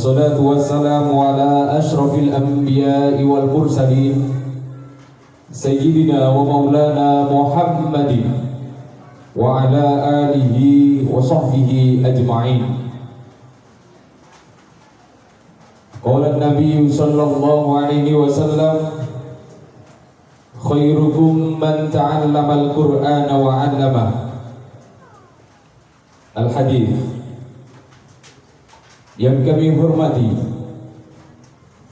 والصلاة والسلام على أشرف الأنبياء والمرسلين سيدنا ومولانا محمد وعلى آله وصحبه أجمعين. قال النبي صلى الله عليه وسلم خيركم من تعلم القرآن وعلمه. الحديث yang kami hormati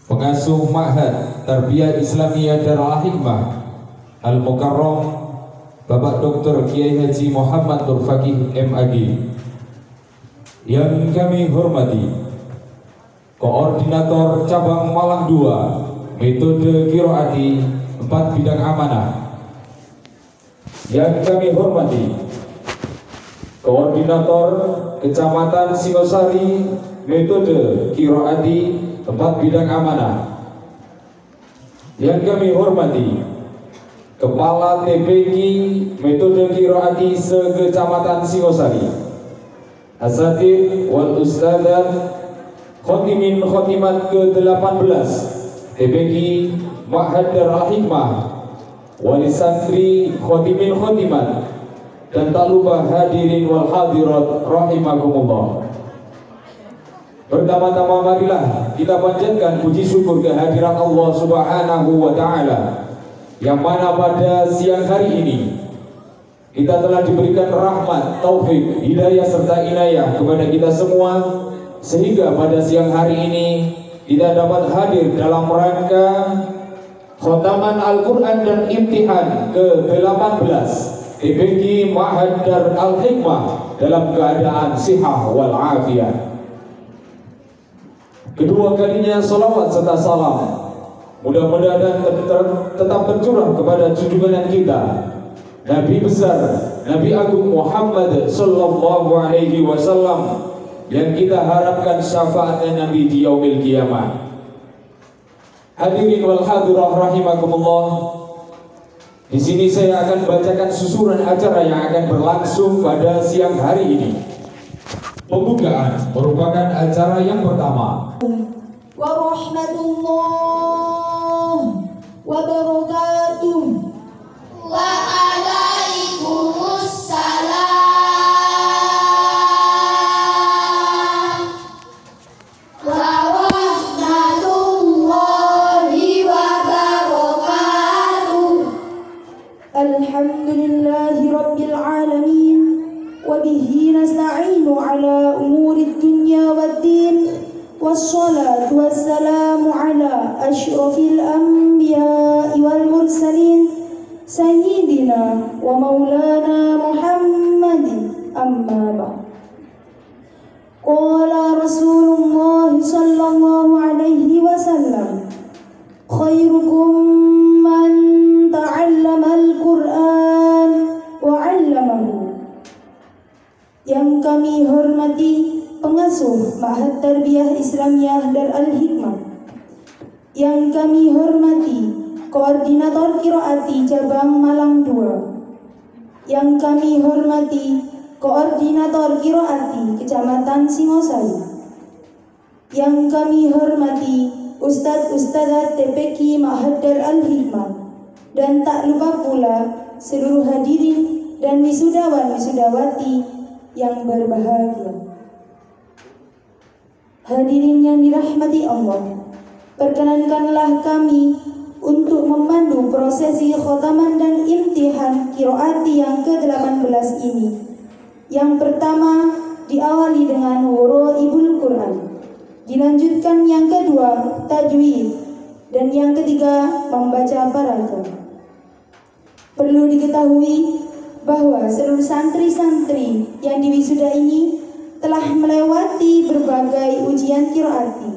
pengasuh Ma'had Tarbiyah Islamiyah Darul Hikmah Al Mukarram Bapak Dr. Kiai Haji Muhammad Nur Fakih MAG yang kami hormati Koordinator Cabang Malang 2 Metode Kiroati Empat Bidang Amanah Yang kami hormati Koordinator Kecamatan Singosari Metode Kiroati Empat Bidang Amanah. Yang kami hormati Kepala TPQ Metode Kiroati Se-Kecamatan Singosari. Asatid wal Ustadzat Khotimin Khotimat ke-18 TPQ Ma'had Darul Hikmah Wali Santri Khotimin Khotimat Dan tak lupa hadirin wal hadirat Rahimakumullah Pertama-tama marilah kita panjatkan puji syukur kehadiran Allah Subhanahu wa taala yang mana pada siang hari ini kita telah diberikan rahmat, taufik, hidayah serta inayah kepada kita semua sehingga pada siang hari ini kita dapat hadir dalam rangka Khotaman Al-Quran dan Imtihan ke-18 TPQ Ma'had Dar Al-Hikmah dalam keadaan sihah wal afiyah Kedua kalinya salawat serta salam. Mudah-mudahan tetap tercurah kepada junjungan kita. Nabi besar Nabi Agung Muhammad Sallallahu Alaihi Wasallam Yang kita harapkan syafaatnya Nabi di yaumil kiamat. Hadirin wal hadirah rahimakumullah di sini saya akan bacakan susunan acara yang akan berlangsung pada siang hari ini. Pembukaan merupakan acara yang pertama warahmatullahi wabarakatuh. Waalaikumsalam سيدنا ومولانا محمد أما بعد قال رسول الله صلى الله عليه وسلم خيركم من تعلم Al-Quran وعلمه yang kami hormati pengasuh Ma'had Tarbiyah Islamiyah Dar Al-Hikmah yang kami hormati koordinator Kiroati Cabang Malang 2 yang kami hormati koordinator Kiroati Kecamatan Singosari. Yang kami hormati Ustadz Ustadzat TPQ Ma'had Dar Al-Hikmah. Dan tak lupa pula seluruh hadirin dan wisudawan wisudawati yang berbahagia. Hadirin yang dirahmati Allah, perkenankanlah kami untuk memandu prosesi khotaman dan imtihan kiroati yang ke-18 ini. Yang pertama diawali dengan wuro ibul Quran. Dilanjutkan yang kedua tajwid dan yang ketiga membaca paragraf. Perlu diketahui bahwa seluruh santri-santri yang diwisuda ini telah melewati berbagai ujian kiroati.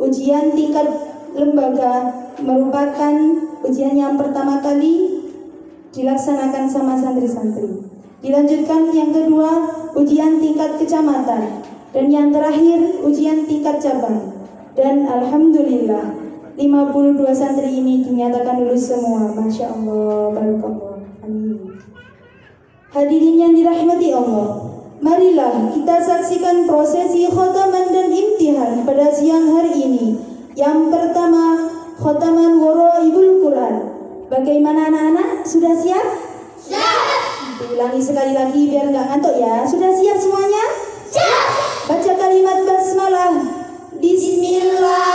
Ujian tingkat lembaga merupakan ujian yang pertama kali dilaksanakan sama santri-santri. Dilanjutkan yang kedua, ujian tingkat kecamatan. Dan yang terakhir, ujian tingkat cabang. Dan Alhamdulillah, 52 santri ini dinyatakan lulus semua. Masya Allah, barakallah. Amin. Hadirin yang dirahmati Allah, marilah kita saksikan prosesi khotaman dan imtihan pada siang hari ini. Yang pertama, khotaman waraibul Quran. Bagaimana anak-anak? Sudah siap? Siap. Ulangi sekali lagi biar nggak ngantuk ya. Sudah siap semuanya? Siap. Baca kalimat basmalah. Bismillahirrahmanirrahim.